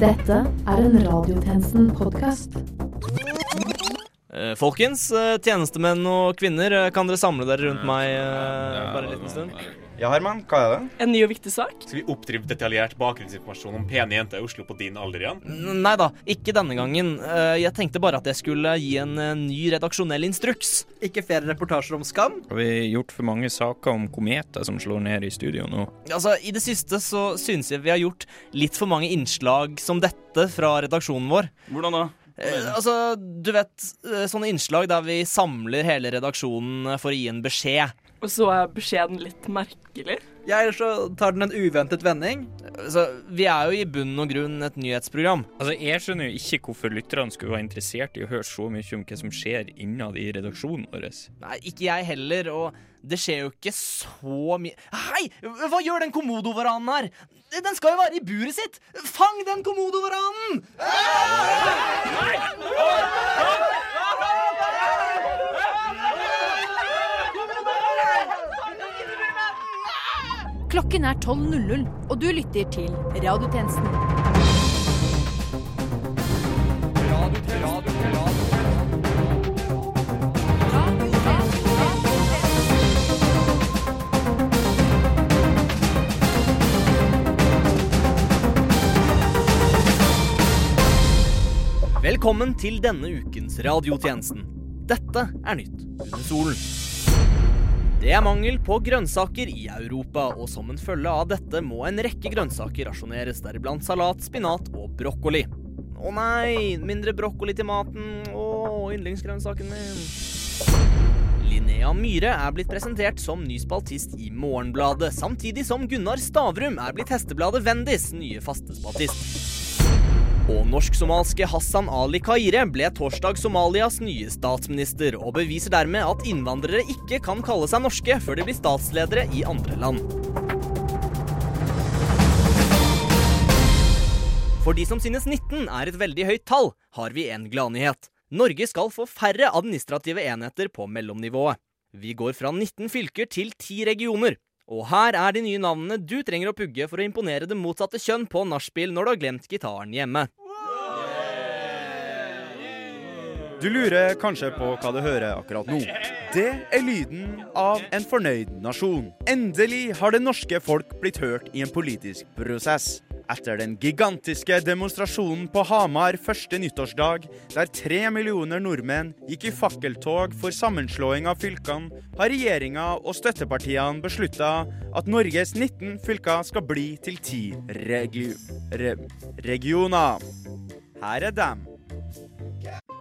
Dette er en Radiotjenesten-podkast. Eh, folkens, eh, tjenestemenn og kvinner, eh, kan dere samle dere rundt meg bare en liten stund? Ja, Herman, hva er det? En ny og viktig sak? Skal vi oppdrive detaljert bakgrunnsinformasjon om pene jenter i Oslo på din alder igjen? Nei da, ikke denne gangen. Eh, Jeg tenkte bare at jeg skulle gi en eh, ny redaksjonell instruks. Ikke flere reportasjer om skam? Har vi gjort for mange saker om kometer som slår ned i studio nå? Altså, I det siste så synes jeg vi har gjort litt for mange innslag som dette fra redaksjonen vår. Hvordan da? Eh, altså, du vet, sånne innslag der vi samler hele redaksjonen for å gi en beskjed. Og så er beskjeden litt merkelig. Ja, Eller så tar den en uventet vending. Så Vi er jo i bunn og grunn et nyhetsprogram. Altså, Jeg skjønner jo ikke hvorfor lytterne skulle være interessert i å høre så mye om hva som skjer innad i redaksjonen vår. Nei, ikke jeg heller, og det skjer jo ikke så mye Hei! Hva gjør den kommodovaranen her? Den skal jo være i buret sitt! Fang den kommodovaranen! Klokken er 12.00, og du lytter til Radiotjenesten. Velkommen til denne ukens radiotjenesten. Dette er nytt under solen. Det er mangel på grønnsaker i Europa, og som en følge av dette må en rekke grønnsaker rasjoneres, deriblant salat, spinat og brokkoli. Å nei, mindre brokkoli til maten. Å, yndlingsgrønnsaken min. Linnea Myhre er blitt presentert som ny spaltist i Morgenbladet, samtidig som Gunnar Stavrum er blitt Hestebladet Vendis nye faste spaltist. Og norsk-somalske Hassan Ali Kaire ble torsdag Somalias nye statsminister, og beviser dermed at innvandrere ikke kan kalle seg norske før de blir statsledere i andre land. For de som synes 19 er et veldig høyt tall, har vi en gladnyhet. Norge skal få færre administrative enheter på mellomnivået. Vi går fra 19 fylker til 10 regioner. Og her er de nye navnene du trenger å pugge for å imponere det motsatte kjønn på nachspiel når du har glemt gitaren hjemme. Du lurer kanskje på hva du hører akkurat nå. Det er lyden av en fornøyd nasjon. Endelig har det norske folk blitt hørt i en politisk prosess. Etter den gigantiske demonstrasjonen på Hamar første nyttårsdag, der tre millioner nordmenn gikk i fakkeltog for sammenslåing av fylkene, har regjeringa og støttepartiene beslutta at Norges 19 fylker skal bli til 10 regi re regioner. Her er dem.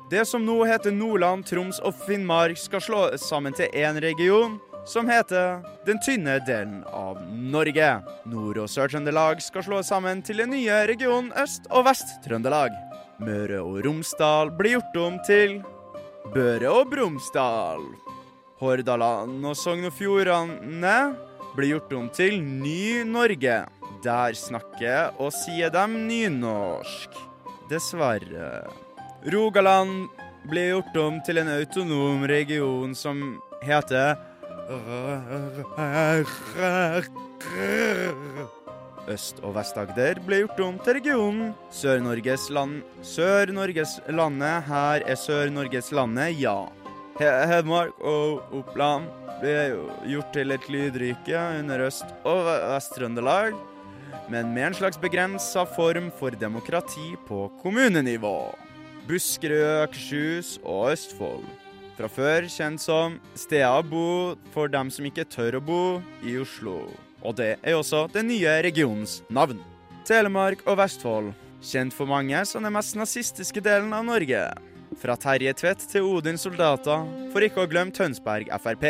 Det som nå heter Nordland, Troms og Finnmark, skal slå sammen til én region, som heter den tynne delen av Norge. Nord- og Sør-Trøndelag skal slå sammen til den nye regionen Øst- og Vest-Trøndelag. Møre og Romsdal blir gjort om til Børe og Bromsdal. Hordaland og Sogn og Fjordane blir gjort om til Ny-Norge. Der snakker og sier dem nynorsk. Dessverre. Rogaland ble gjort om til en autonom region som heter Øst- og Vest-Agder ble gjort om til regionen Sør-Norges land. Sør-Norges landet, her er Sør-Norges landet, ja. Hedmark og Oppland ble gjort til et lydrike under Øst- og Vest-Trøndelag, men med en slags begrensa form for demokrati på kommunenivå. Buskerud, Akershus og Østfold. Fra før kjent som steder å bo for dem som ikke tør å bo i Oslo. Og det er også den nye regionens navn. Telemark og Vestfold. Kjent for mange som den mest nazistiske delen av Norge. Fra Terje Tvedt til Odins soldater, for ikke å glemme Tønsberg Frp.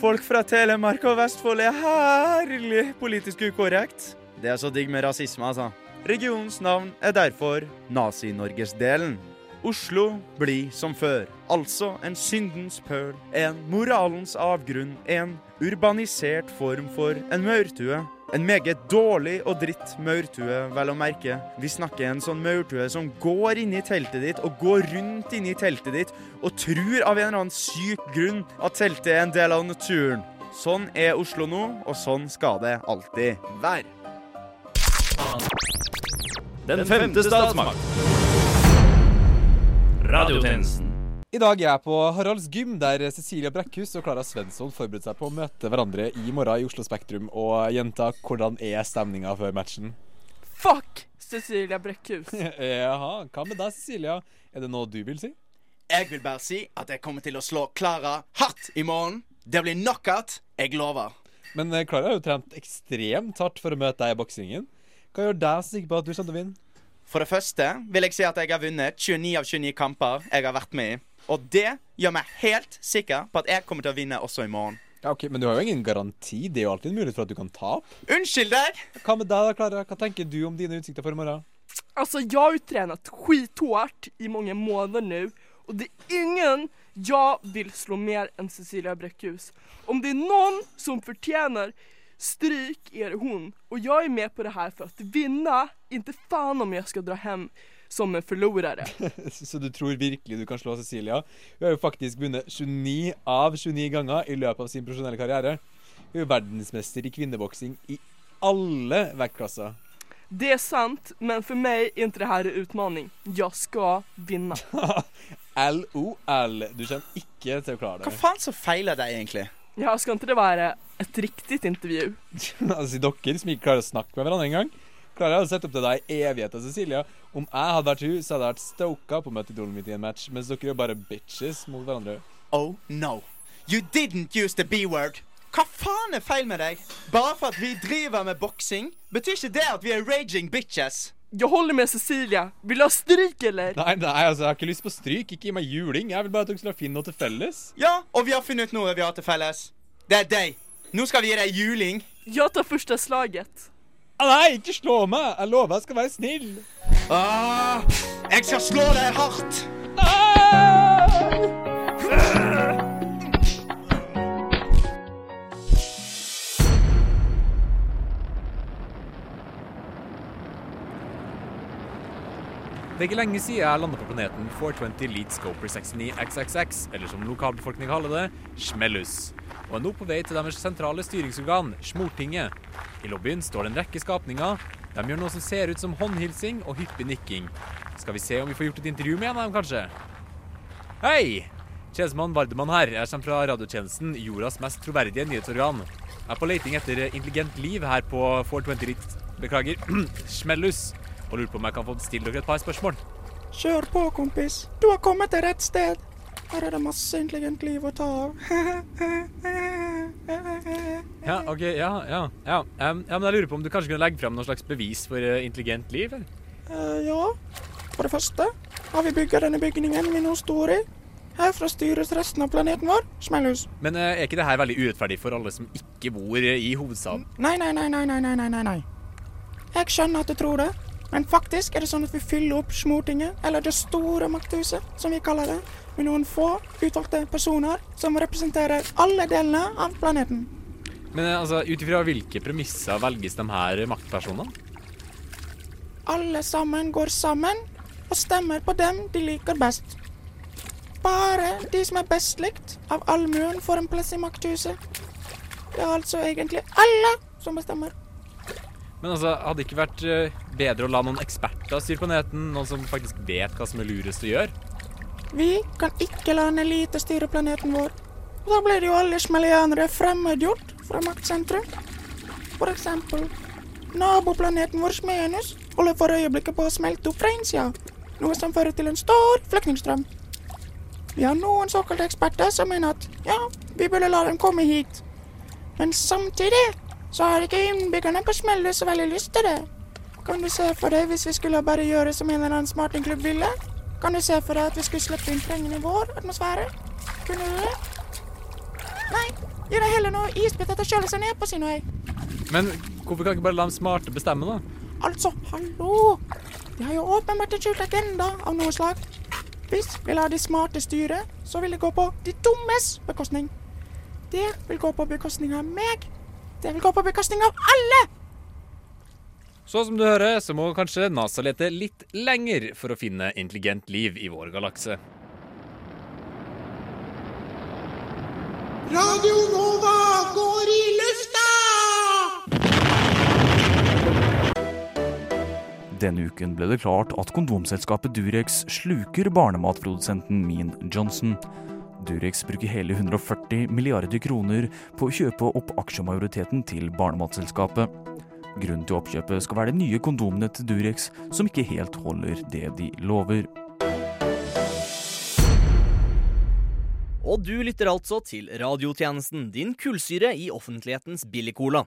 Folk fra Telemark og Vestfold er herlig politisk ukorrekt. Det er så digg med rasisme, altså. Regionens navn er derfor Nazi-Norgesdelen. Oslo blir som før, altså en syndens pøl, en moralens avgrunn, en urbanisert form for en maurtue. En meget dårlig og dritt maurtue, vel å merke. Vi snakker en sånn maurtue som går inn i teltet ditt og går rundt inni teltet ditt og tror av en eller annen syk grunn at teltet er en del av naturen. Sånn er Oslo nå, og sånn skal det alltid være. Den femte statsmakt. Radiotjenesten. I dag er jeg på Haralds gym, der Cecilia Brekkhus og Klara Svensson forbereder seg på å møte hverandre i morgen i Oslo Spektrum. Og jenta, hvordan er stemninga før matchen? Fuck Cecilia Brekkhus. Jaha, hva med deg, Cecilia? Er det noe du vil si? Jeg vil bare si at jeg kommer til å slå Klara hardt i morgen. Det blir knockout. Jeg lover. Men eh, Klara har jo trent ekstremt hardt for å møte deg i boksingen. Hva gjør deg så sikker på at du kommer til å vinne? For det første vil jeg si at jeg har vunnet 29 av 29 kamper jeg har vært med i. Og det gjør meg helt sikker på at jeg kommer til å vinne også i morgen. Ja, ok, Men du har jo ingen garanti. Det er jo alltid en mulighet for at du kan tape. Unnskyld deg! Hva med deg da, Klara? Hva tenker du om dine utsikter for i morgen? Alltså jag har ju tränat skithårt i många månader nu och det är ingen jag vill slå mer än Cecilia Bräckhus. Om det är någon som förtjänar stryk er det hon. Och jag är med på det här för att vinna, inte fan om jag ska dra hem som en förlorare. Så du tror virkelig du kan slå Cecilia? Hun har jo faktisk vunnet 29 av 29 ganger i løpet av sin profesjonelle karriere. Hun er verdensmester i kvinneboksing i alle vektklasser. Det er sant, men for meg er ikke det här en utfordring. Jeg skal vinne. LOL. Du kommer ikke til å klare det. Hva faen som feiler deg egentlig? Ja, skal ikke det være et riktig intervju? altså, dere som ikke klarer å snakke med hverandre engang. Klarer jeg å sette opp til deg i evigheter, Cecilia. Om jeg hadde vært hun, så hadde jeg vært stoka på å møte idolet mitt i en match, mens dere er bare bitches mot hverandre. Oh no. You didn't use the B-word. Hva faen er feil med deg? Bare for at vi driver med boksing, betyr ikke det at vi er raging bitches. Jag holder med Cecilia. Vil du ha stryk eller? Nei, nei, altså, jeg har ikke lyst på stryk. Ikke gi meg juling. Jeg vil bare at dere skal finne noe til felles. Ja, og vi har funnet noe vi har til felles. Det er deg. Nå skal vi gi deg juling. Jeg tar første slaget. Ah, nei, ikke slå meg! Jeg lover jeg skal være snill. Ah, jeg skal slå deg hardt. Det er ikke lenge siden jeg landet på planeten 420 Lead Scoper 69 XXX, eller som lokalbefolkningen kaller det, Schmellus. og er nå på vei til deres sentrale styringsorgan, Smortinget. I lobbyen står det en rekke skapninger. De gjør noe som ser ut som håndhilsing og hyppig nikking. Skal vi se om vi får gjort et intervju med en av dem, kanskje? Hei! Tjenestemann Vardemann her. Jeg kommer fra radiotjenesten, jordas mest troverdige nyhetsorgan. Jeg er på leting etter intelligent liv her på 420 Lead Beklager, Smellus og lurte på om jeg kan få stille dere et par spørsmål. Kjør på, kompis. Du har kommet til rett sted. Her er det masse intelligent liv å ta av. ja, OK. Ja, ja. ja. Um, ja, Men jeg lurer på om du kanskje kunne legge fram noe slags bevis for eh, intelligent liv? Uh, ja. For det første har vi bygga denne bygningen vi nå står i. Herfra styres resten av planeten vår. Smellhus. Men uh, er ikke det her veldig urettferdig for alle som ikke bor i hovedstaden? Nei, nei, nei, nei, nei, nei, nei. Jeg skjønner at du tror det, men faktisk er det sånn at vi fyller opp Smortinget, eller det store makthuset, som vi kaller det, med noen få utvalgte personer som representerer alle delene av planeten. Men eh, altså, ut ifra hvilke premisser velges de her maktpersonene? Alle sammen går sammen og stemmer på dem de liker best. Bare de som er best likt av allmuen, får en plass i makthuset. Det er altså egentlig alle som bestemmer. Men altså, hadde det ikke vært eh, bedre å la noen eksperter styre planeten? Noen som faktisk vet hva som er lurest å gjøre? Vi kan ikke la en elite styre planeten vår. Og da blir jo alle smelianere fremmedgjort fra maktsentrum. For eksempel naboplaneten vår Smenus holder for øyeblikket på å smelte opp fra innsida, noe som fører til en stor flyktningstrøm. Vi har noen såkalte eksperter som mener at ja, vi burde la dem komme hit. Men samtidig så har ikke innbyggerne på Smellet så veldig lyst til det. Kan du se for deg hvis vi skulle bare gjøre som en eller annen smartingklubb ville? Kan du se for deg at vi skulle slippe inn trengene i vår atmosfære? Kunne du det? Nei, gi deg heller noe isbiter til å kjøle seg ned på sin vei. Men hvorfor kan ikke bare la de smarte bestemme, da? Altså, hallo! De har jo åpenbart en skjult agenda av noe slag. Hvis vi lar de smarte styre, så vil det gå på de dummes bekostning. Det vil gå på bekostning av meg. Det vil gå på bekostning av alle! Så som du hører, så må kanskje NASA lete litt lenger for å finne intelligent liv i vår galakse. Radio Nova går i lufta! Denne uken ble det klart at kondomselskapet Durex sluker barnematprodusenten Mean Johnson. Durex bruker hele 140 milliarder kroner på å kjøpe opp aksjemajoriteten til barnematselskapet. Grunnen til oppkjøpet skal være de nye kondomene til Durex, som ikke helt holder det de lover. Og du lytter altså til radiotjenesten, din kullsyre i offentlighetens billigcola.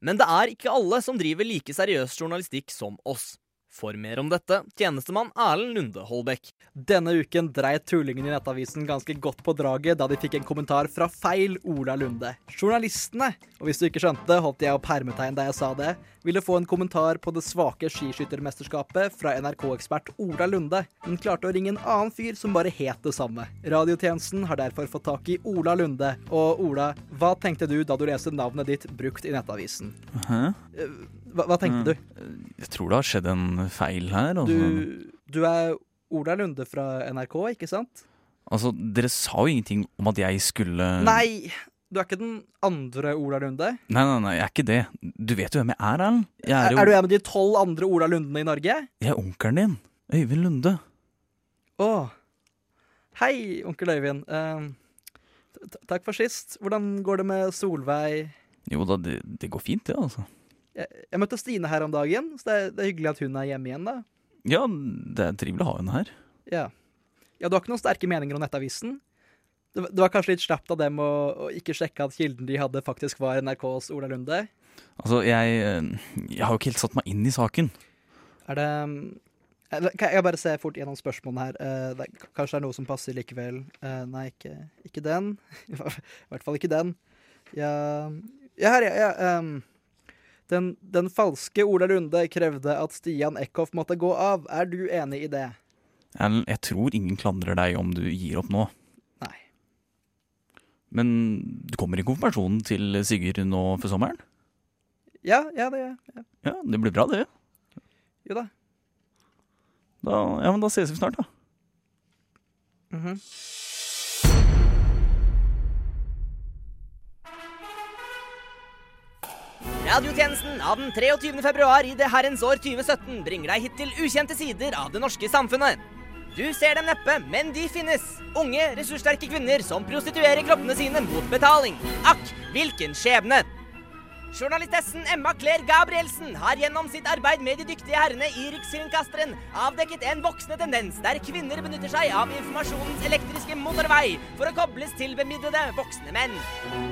Men det er ikke alle som driver like seriøs journalistikk som oss. For mer om dette, tjenestemann Erlend Lunde Holbæk. Denne uken dreit tullingen i Nettavisen ganske godt på draget da de fikk en kommentar fra feil Ola Lunde. Journalistene, og hvis du ikke skjønte, holdt jeg opp hermetegn da jeg sa det, ville få en kommentar på det svake skiskyttermesterskapet fra NRK-ekspert Ola Lunde, men klarte å ringe en annen fyr som bare het det samme. Radiotjenesten har derfor fått tak i Ola Lunde. Og Ola, hva tenkte du da du leste navnet ditt brukt i Nettavisen? Hæ? Hva, hva tenkte du? Jeg tror det har skjedd en feil her. Altså. Du, du er Ola Lunde fra NRK, ikke sant? altså, dere sa jo ingenting om at jeg skulle Nei, du er ikke den andre Ola Lunde? Nei, nei, nei, jeg er ikke det. Du vet jo hvem jeg er, Erlend. Er, er jo er du en av de tolv andre Ola Lundene i Norge? Jeg er onkelen din. Øyvind Lunde. Å. Hei, onkel Øyvind. Uh, takk for sist. Hvordan går det med Solveig? Jo da, det, det går fint, det, altså. Jeg, jeg møtte Stine her om dagen, så det er, det er hyggelig at hun er hjemme igjen, da. Ja, det er trivelig å ha henne her. Ja. ja, du har ikke noen sterke meninger om Nettavisen? Det, var- det var kanskje litt slapt av dem å, å ikke sjekke at kilden de hadde, faktisk var NRKs Ola Lunde? Altså, jeg, eh, jeg har jo ikke helt satt meg inn i saken. Er det eller, Kan jeg bare se fort gjennom spørsmålene her? Eh, kanskje det er noe som passer likevel. Eh, nei, ikke, ikke den. I hvert fall ikke den. Ja, ja her, ja. ja ehm, den, den falske Ola Lunde krevde at Stian Eckhoff måtte gå av. Er du enig i det? Jeg, jeg tror ingen klandrer deg om du gir opp nå. Nei. Men du kommer i konfirmasjonen til Sigurd nå for sommeren? Ja, ja, det gjør jeg. Ja. Ja, det blir bra, det. Jo da. Da, ja, men da ses vi snart, da. Mhm. Radiotjenesten av den 23. februar i det herrens år 2017 bringer deg hit til ukjente sider av det norske samfunnet. Du ser dem neppe, men de finnes. Unge, ressurssterke kvinner som prostituerer kroppene sine mot betaling. Akk, hvilken skjebne! Journalistessen Emma Claire Gabrielsen har gjennom sitt arbeid med de dyktige herrene i Rikskringkasteren avdekket en voksende tendens der kvinner benytter seg av informasjonens elektriske motorvei for å kobles til bemidlede voksne menn.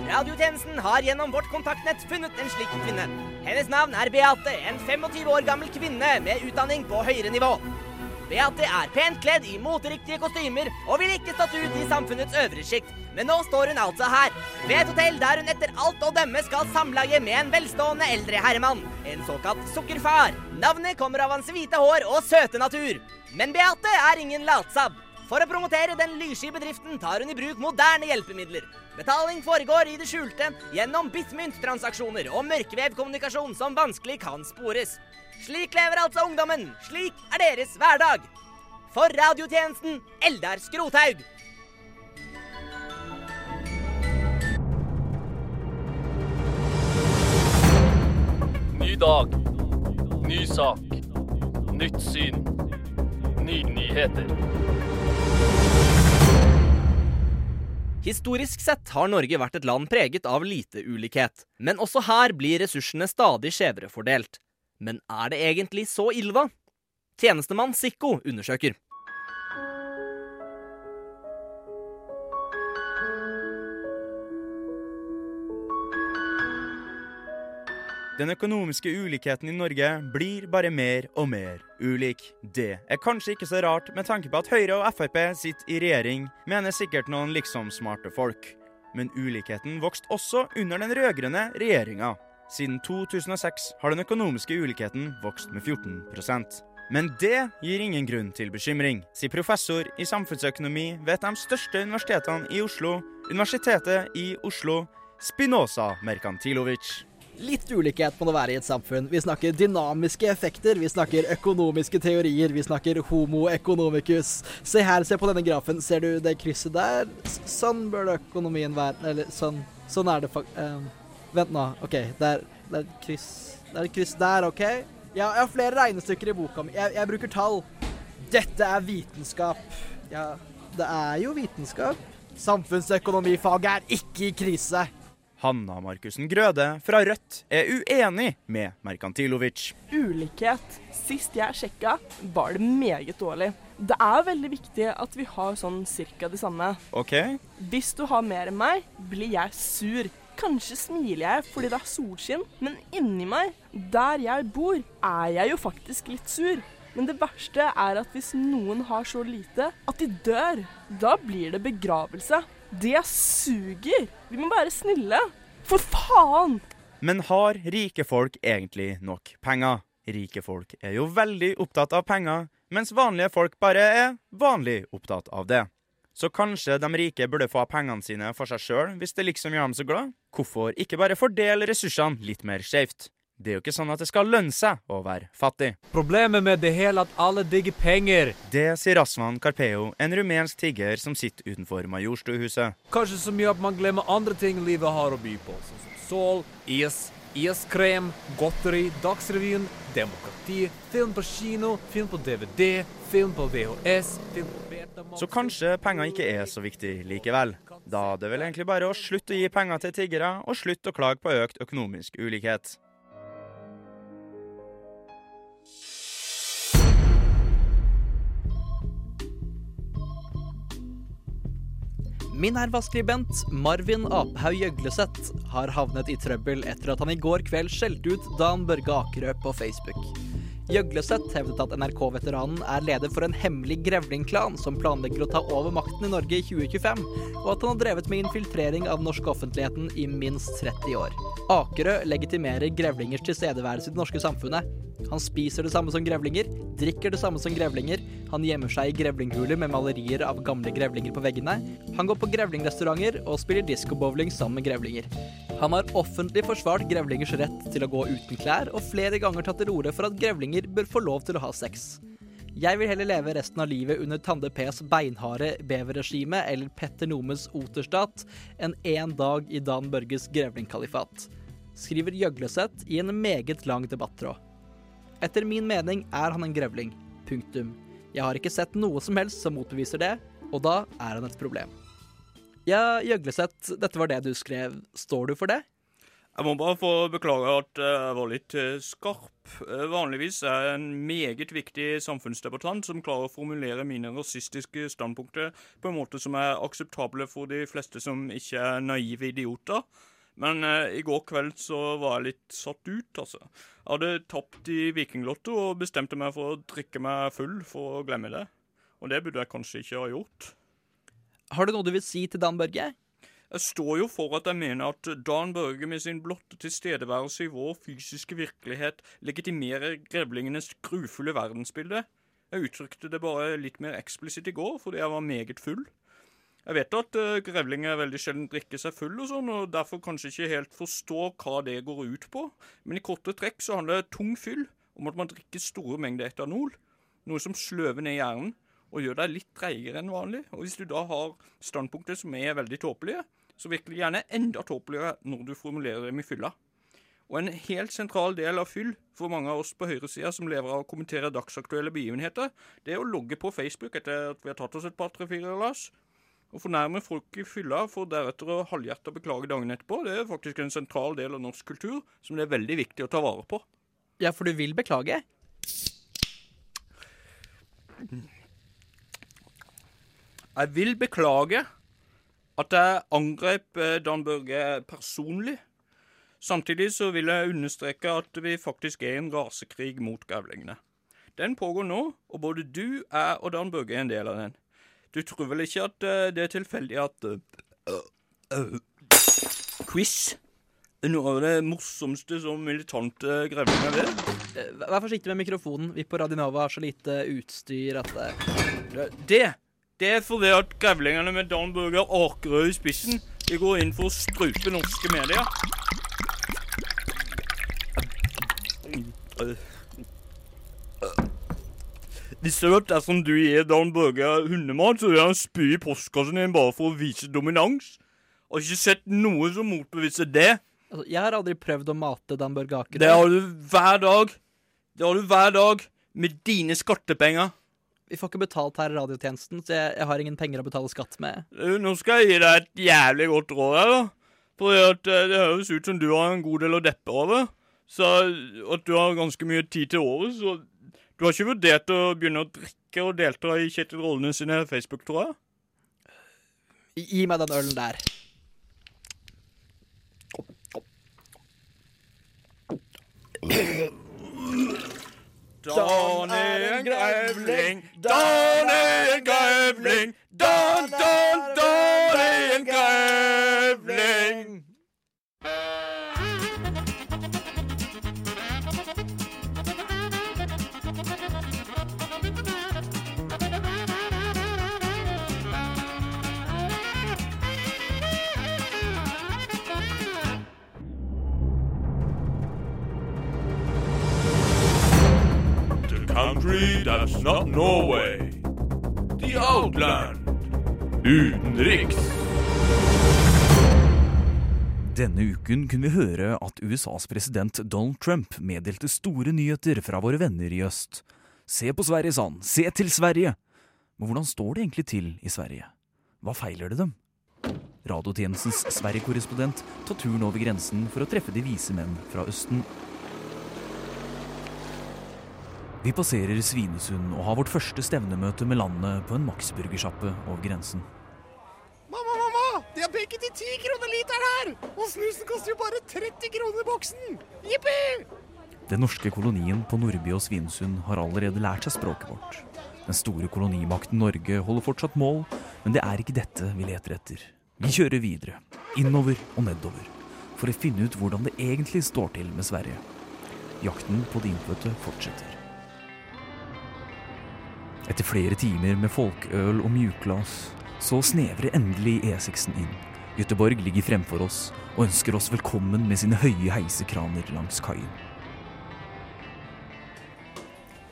Radiotjenesten har gjennom vårt kontaktnett funnet en slik kvinne. Hennes navn er Beate, en 25 år gammel kvinne med utdanning på høyere nivå. Beate er pent kledd i moteriktige kostymer og ville ikke stått ut i samfunnets øvre sjikt. Men nå står hun altså her, ved et hotell der hun etter alt å dømme skal samlage med en velstående eldre herremann. En såkalt sukkerfar. Navnet kommer av hans hvite hår og søte natur. Men Beate er ingen latsabb. For å promotere den lyssky bedriften tar hun i bruk moderne hjelpemidler. Betaling foregår i det skjulte gjennom bitmynttransaksjoner og mørkvevkommunikasjon som vanskelig kan spores. Slik lever altså ungdommen. Slik er deres hverdag. For radiotjenesten Eldar Skrothaug. Ny dag. Ny sak. Nytt syn. Nye nyheter. Historisk sett har Norge vært et land preget av lite ulikhet. Men også her blir ressursene stadig skjevere fordelt. Men er det egentlig så ille, da? Tjenestemann Sikko undersøker. Den økonomiske ulikheten i Norge blir bare mer og mer ulik. Det er kanskje ikke så rart med tanke på at Høyre og Frp sitter i regjering, mener sikkert noen liksom smarte folk. Men ulikheten vokste også under den rød-grønne regjeringa. Siden 2006 har den økonomiske ulikheten vokst med 14% Men det gir ingen grunn til bekymring, sier professor i samfunnsøkonomi ved et av de største universitetene i Oslo, Universitetet i Oslo, Spinoza Merkantilovic. Litt ulikhet må det være i et samfunn. Vi snakker dynamiske effekter, vi snakker økonomiske teorier, vi snakker homo economicus. Se her, se på denne grafen. Ser du det krysset der? Sånn bør økonomien være. Eller sånn. Sånn er det faktisk. ehm, vent nå. OK, der, det er et kryss Det er et kryss der, OK? Ja, jeg har flere regnestykker i boka mi. Jeg, jeg bruker tall. Dette er vitenskap. Ja, det er jo vitenskap. Samfunnsøkonomifaget er ikke i krise. Hanna Markussen Grøde fra Rødt er uenig med Merkantilovic. Ulikhet. Sist jeg sjekka, var det meget dårlig. Det er veldig viktig at vi har sånn cirka det samme. OK? Hvis du har mer enn meg, blir jeg sur. Kanskje smiler jeg fordi det er solskinn, men inni meg, der jeg bor, er jeg jo faktisk litt sur. Men det verste er at hvis noen har så lite at de dør, da blir det begravelse. Det suger. Vi må være snille. For faen! Men har rike folk egentlig nok penger? Rike folk er jo veldig opptatt av penger, mens vanlige folk bare er vanlig opptatt av det. Så kanskje de rike burde få pengene sine for seg sjøl, hvis det liksom gjør dem så glad? Hvorfor ikke bare fordele ressursene litt mer skjevt? Det er jo ikke sånn at det skal lønne seg å være fattig. Problemet med det hele at alle digger penger. Det sier Rasvan Carpeo, en rumensk tigger som sitter utenfor Majorstuhuset. Kanskje så mye at man glemmer andre ting livet har å by på, sånn som sol, is, iskrem, godteri, Dagsrevyen, demokrati, film på kino, film på DVD, film på VHS, film på Betamax Så kanskje penger ikke er så viktig likevel. Da er det vel egentlig bare å slutte å gi penger til tiggere, og slutte å klage på økt økonomisk ulikhet. Min hervaskribent Marvin Apehaug Gjøgleseth har havnet i trøbbel etter at han i går kveld skjelte ut Dan Børge Akerø på Facebook. Gjøgleseth hevdet at NRK-veteranen er leder for en hemmelig grevlingklan som planlegger å ta over makten i Norge i 2025, og at han har drevet med infiltrering av den norske offentligheten i minst 30 år. Akerø legitimerer grevlingers tilstedeværelse i det norske samfunnet. Han spiser det samme som grevlinger, drikker det samme som grevlinger, han gjemmer seg i grevlinghuler med malerier av gamle grevlinger på veggene, han går på grevlingrestauranter og spiller discobowling sammen med grevlinger. Han har offentlig forsvart grevlingers rett til å gå uten klær, og flere ganger tatt til orde for at grevlinger bør få lov til å ha sex. Jeg vil heller leve resten av livet under Tande P's beinharde beverregime eller Petter Nomes oterstat enn én dag i Dan Børges grevlingkalifat, skriver Gjøgleseth i en meget lang debattråd. Etter min mening er han en grevling. Punktum. Jeg har ikke sett noe som helst som motbeviser det, og da er han et problem. Ja, Gjøgleseth, dette var det du skrev. Står du for det? Jeg må bare få beklage at jeg var litt eh, skarp. Eh, Vanligvis er jeg en meget viktig samfunnsdebattant som klarer å formulere mine rasistiske standpunkter på en måte som er akseptable for de fleste som ikke er naive idioter. Men eh, i går kveld så var jeg litt satt ut, altså. Jeg hadde tapt i Vikinglotto og bestemte meg for å drikke meg full for å glemme det. Og det burde jeg kanskje ikke ha gjort. Har du noe du vil si til Dan Børge? Jeg står jo for at jeg mener at Dan Børge med sin blotte tilstedeværelse i vår fysiske virkelighet legitimerer grevlingenes grufulle verdensbilde. Jeg uttrykte det bare litt mer eksplisitt i går fordi jeg var meget full. Jeg vet at uh, grevlinger veldig sjelden drikker seg full og sånn, og derfor kanskje ikke helt forstår hva det går ut på, men i korte trekk så handler tung fyll om at man drikker store mengder etanol, noe som sløver ned hjernen og gjør deg litt treigere enn vanlig. Og hvis du da har standpunkter som er veldig tåpelige, så virkelig gjerne enda tåpeligere når du formulerer dem i fylla. Og en helt sentral del av fyll for mange av oss på høyresida som lever av å kommentere dagsaktuelle begivenheter, det er å logge på Facebook etter at vi har tatt oss et par-tre-fire lass, Å fornærme folk i fylla for deretter å halvhjerta beklage dagen etterpå, det er faktisk en sentral del av norsk kultur som det er veldig viktig å ta vare på. Ja, for du vil beklage? Jeg vil beklage at jeg angrep eh, Dan Børge personlig. Samtidig så vil jeg understreke at vi faktisk er i en rasekrig mot grevlingene. Den pågår nå, og både du, jeg og Dan Børge er en del av den. Du tror vel ikke at eh, det er tilfeldig at eh, Quiz er noe av det morsomste som militante grevlinger vet? Vær forsiktig med mikrofonen. Vi på Radinova har så lite utstyr at Det det er fordi at grevlingene med Dan Børger Akerø i spissen de går inn for å strupe norske medier. Visste du at dersom du gir Dan Børge hundemat, så vil han spy i postkassen din bare for å vise dominans? Har ikke sett noe som motbeviser det. altså, Jeg har aldri prøvd å mate Dan Børge Akerø. Det har du hver dag. Det har du hver dag. Med dine skattepenger. Vi får ikke betalt her i radiotjenesten, så jeg, jeg har ingen penger å betale skatt med. Nå skal jeg gi deg et jævlig godt råd her, da. For at eh, det høres ut som du har en god del å deppe over. Så at du har ganske mye tid til året, så du har ikke vurdert å begynne å drikke og delta i Kjetil Rollene sine Facebook-tråder? Gi gi meg den ølen der. Dan er en grevling, Dan er en grevling, Dan, Dan, Dan er en grevling. Country that's not Norway. The Outland. Utenriks. Denne uken kunne vi høre at USAs president Donald Trump meddelte store nyheter fra våre venner i øst. Se på Sverige, sa han. Se til Sverige! Men hvordan står det egentlig til i Sverige? Hva feiler det dem? Radiotjenestens Sverige-korrespondent tar turen over grensen for å treffe de vise menn fra Østen. Vi passerer Svinesund og har vårt første stevnemøte med landet på en Max-burgersjappe over grensen. Mamma, mamma! De har bacon til 10 kroner literen her! Og snusen koster jo bare 30 kroner boksen! Jippi! Den norske kolonien på Nordby og Svinesund har allerede lært seg språket vårt. Den store kolonimakten Norge holder fortsatt mål, men det er ikke dette vi leter etter. Vi kjører videre, innover og nedover, for å finne ut hvordan det egentlig står til med Sverige. Jakten på de innfødte fortsetter. Etter flere timer med folkøl og mjukglass, så snevrer endelig E6-en inn. Göteborg ligger fremfor oss og ønsker oss velkommen med sine høye heisekraner langs kaien.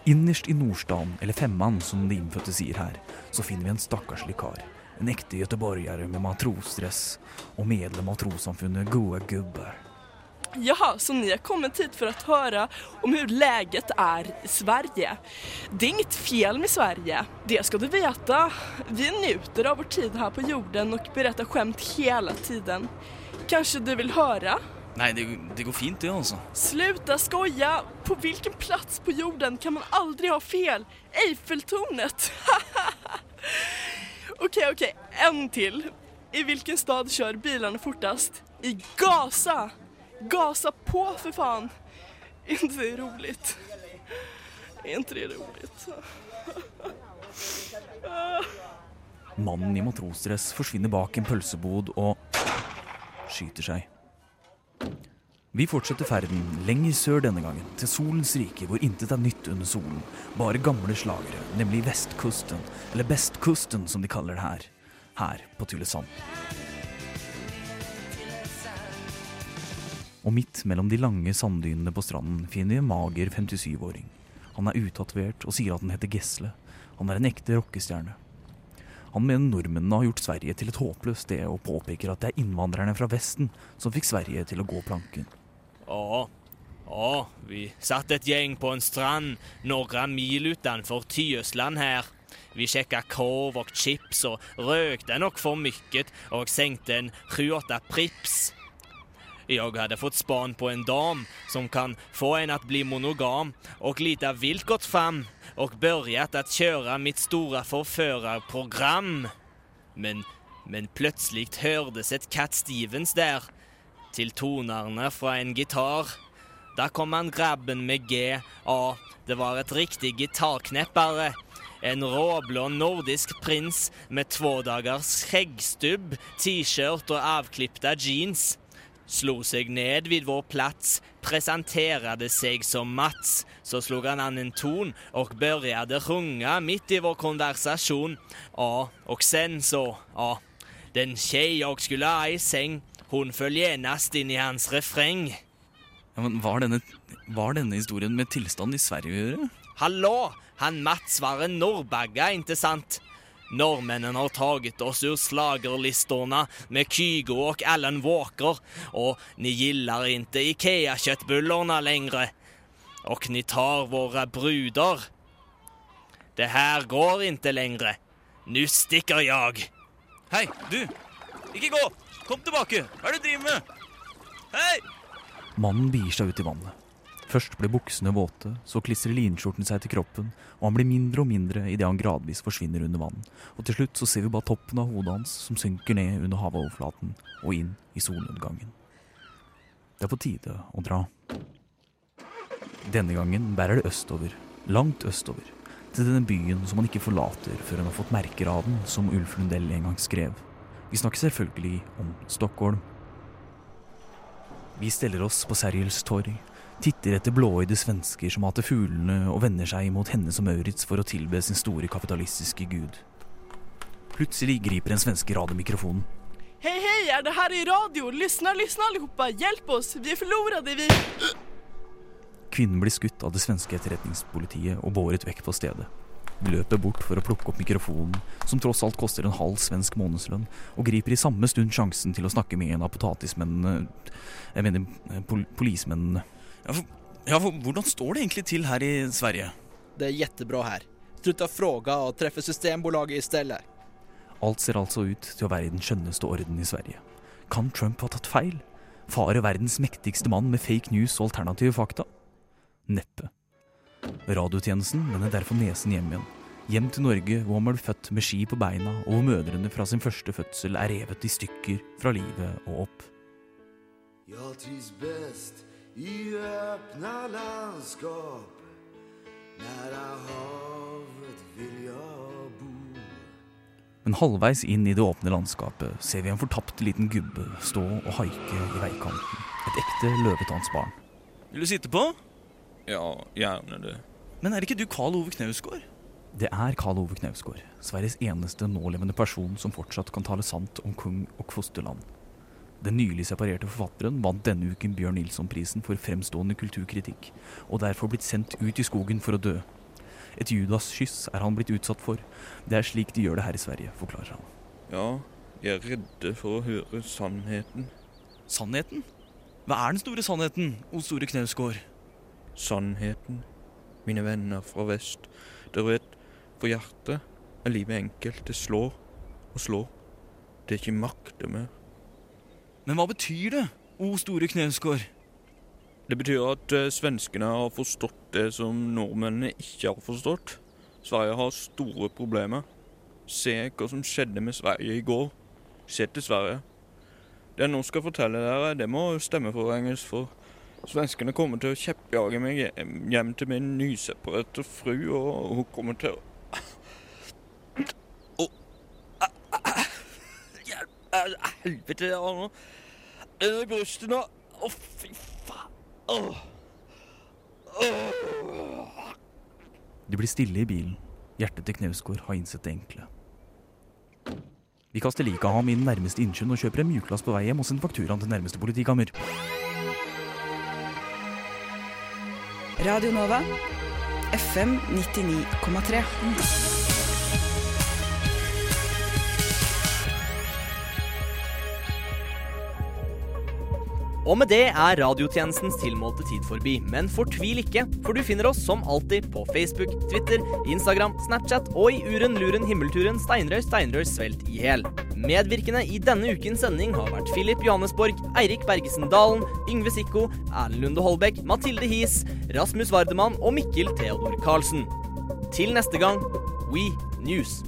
Innerst i Nordstaden, eller Femman som de innfødte sier her, så finner vi en stakkarslig kar. En ekte göteborgare med matrosdress og medlem av trossamfunnet Goa Gubbar. Jaha, så ni har kommit hit för att höra om hur läget är i Sverige. Det är inget fel med Sverige, det ska du veta. Vi njuter av vår tid här på jorden och berättar skämt hela tiden. Kanske du vill höra? Nei, det, det går fint, det, altså. Sluta skoja! På vilken plats på jorden kan man aldrig ha fel? Eiffeltornet! Okej, okej, en till. I vilken stad kör bilarna fortast? I Gaza! Gasa på för fan! Är inte det roligt? Är inte det roligt? Mannen i matrosdress forsvinner bak en pølsebod og skyter seg. Vi fortsetter ferden lenger sør denne gangen, til solens rike hvor intet er nytt under solen. Bare gamle slagere, nemlig vestkusten, eller bestkusten som de kaller det her. Her på Tylesand. Og midt mellom de lange sanddynene på stranden finner vi en mager 57-åring. Han er utatovert og sier at han heter Gesle. Han er en ekte rockestjerne. Han mener nordmennene har gjort Sverige til et håpløst sted, og påpeker at det er innvandrerne fra Vesten som fikk Sverige til å gå planken. Ja, ja, vi satt et gjeng på en strand noen mil utenfor Tyøsland her. Vi sjekka korv og chips og rökte nok for mycket og sengte en 7-8 Prips. Jag hade fått span på en dam som kan få en att bli monogam och lite vilt gått fram och börjat att köra mitt stora förförarprogram. Men, men plötsligt hördes ett Cat Stevens där till tonarna från en gitarr. Da kom han grabben med G. A. det var et riktig gitarkneppere. En råblå nordisk prins med två dagars skjeggstubb, t-shirt og avklipte jeans. Slog seg ned vid vår plats, presenterade seg som Mats. Så slog han an en ton och började sjunga mitt i vår konversation. Ja, och sen så, ja, den tjej jag skulle ha i säng, hon föll genast in i hans refräng. Ja, men var denne, var denne historien med tilstanden i Sverige å gjøre? Hallå! Han Mats var en norrbagga, inte sant? Norrmännen har taget oss ur slagerlistorna med Kygo och Alan Walker och ni gillar inte IKEA-kjøttbullene längre. Och ni tar våra brudar. Det här går inte längre. Nu stikker jag. Hei, du! Ikke gå! Kom tilbake! Hva er det du driver med? Hei! Mannen bier seg ut i vannet. Først blir buksene våte, så klistrer linskjorten seg til kroppen, og han blir mindre og mindre idet han gradvis forsvinner under vann. Og til slutt så ser vi bare toppen av hodet hans som synker ned under havoverflaten og inn i solnedgangen. Det er på tide å dra. Denne gangen bærer det østover, langt østover, til denne byen som han ikke forlater før han har fått merker av den, som Ulf Lundell en gang skrev. Vi snakker selvfølgelig om Stockholm. Vi steller oss på Sergels torg, titter etter blåøyde svensker som hater fuglene og vender seg mot henne som Maurits for å tilbe sin store kapitalistiske gud. Plutselig griper en svenske radiomikrofonen. Hei, hei, er det her i radio? Lysna, lysna, allihopa, Hjelp oss, vi är förlorade, vi... Kvinnen blir skutt av det svenske etterretningspolitiet og båret vekk på stedet. Vi løper bort for å plukke opp mikrofonen, som tross alt koster en halv svensk månedslønn, og griper i samme stund sjansen til å snakke med en av potatismennene Jeg mener pol polismennene. Ja for, ja, for hvordan står det egentlig til her i Sverige? Det er jättebra här. Sluta fråga og treffe Systembolaget i stedet. Alt ser altså ut til å være i den skjønneste orden i Sverige. Kan Trump ha tatt feil? Fare verdens mektigste mann med fake news og alternative fakta? Neppe. Radiotjenesten vender derfor nesen hjem igjen. Hjem til Norge, hvor han ble født med ski på beina, og hvor mødrene fra sin første fødsel er revet i stykker fra livet og opp. Jag trivs bäst i öppna landskap Nära havet vill jag bo Men halvveis inn i det åpne landskapet ser vi en fortapt liten gubbe stå og haike i veikanten. Et ekte løvetannsbarn. Vil du sitte på? Ja, gjerne det. Men er ikke du Karl Ove Knausgård? Det er Karl Ove Knausgård, Sveriges eneste nålevende person som fortsatt kan tale sant om kung og fosterland. Den nylig separerte forfatteren vant denne uken Bjørn Nilsson-prisen for fremstående kulturkritikk, og derfor blitt sendt ut i skogen for å dø. Et Judas-kyss er han blitt utsatt for. Det er slik de gjør det her i Sverige, forklarer han. Ja, jeg er redde for å høre sannheten. Sannheten? Hva er den store sannheten, O store Knausgård? Sannheten, mine venner fra vest. Dere vet, for hjertet er livet enkelt. Det slår og slår. Det er ikke makter mer. Men hva betyr det, O store Knausgård? Det betyr at eh, svenskene har forstått det som nordmennene ikke har forstått. Sverige har store problemer. Se hva som skjedde med Sverige i går. Se til Sverige. Det jeg nå skal fortelle dere, det må stemmeforvrenges, for svenskene kommer til å kjeppjage meg hjem til min nyseparerte fru, og hun kommer til å Hjelp! eh, Helvete, jeg har noe under brystet nå. Å, fy faen. Oh. Åh. De blir stille i bilen. Hjertet til Knausgård har innsett det enkle. Vi kaster liket av ham i den nærmeste innsjøen og kjøper en mjuklass på vei hjem og sender fakturaen til nærmeste politikammer. Radio Nova. FM 99,3. Og med det er radiotjenestens tilmålte tid forbi. Men fortvil ikke, for du finner oss som alltid på Facebook, Twitter, Instagram, Snapchat og i uren luren himmelturen Steinrøy Steinrøy svelt i hel. Medvirkende i denne ukens sending har vært Filip Johannesborg, Eirik Bergesen Dalen, Yngve Sikko, Erlend Lunde Holbæk, Mathilde His, Rasmus Vardemann og Mikkel Theodor Karlsen. Til neste gang, We News.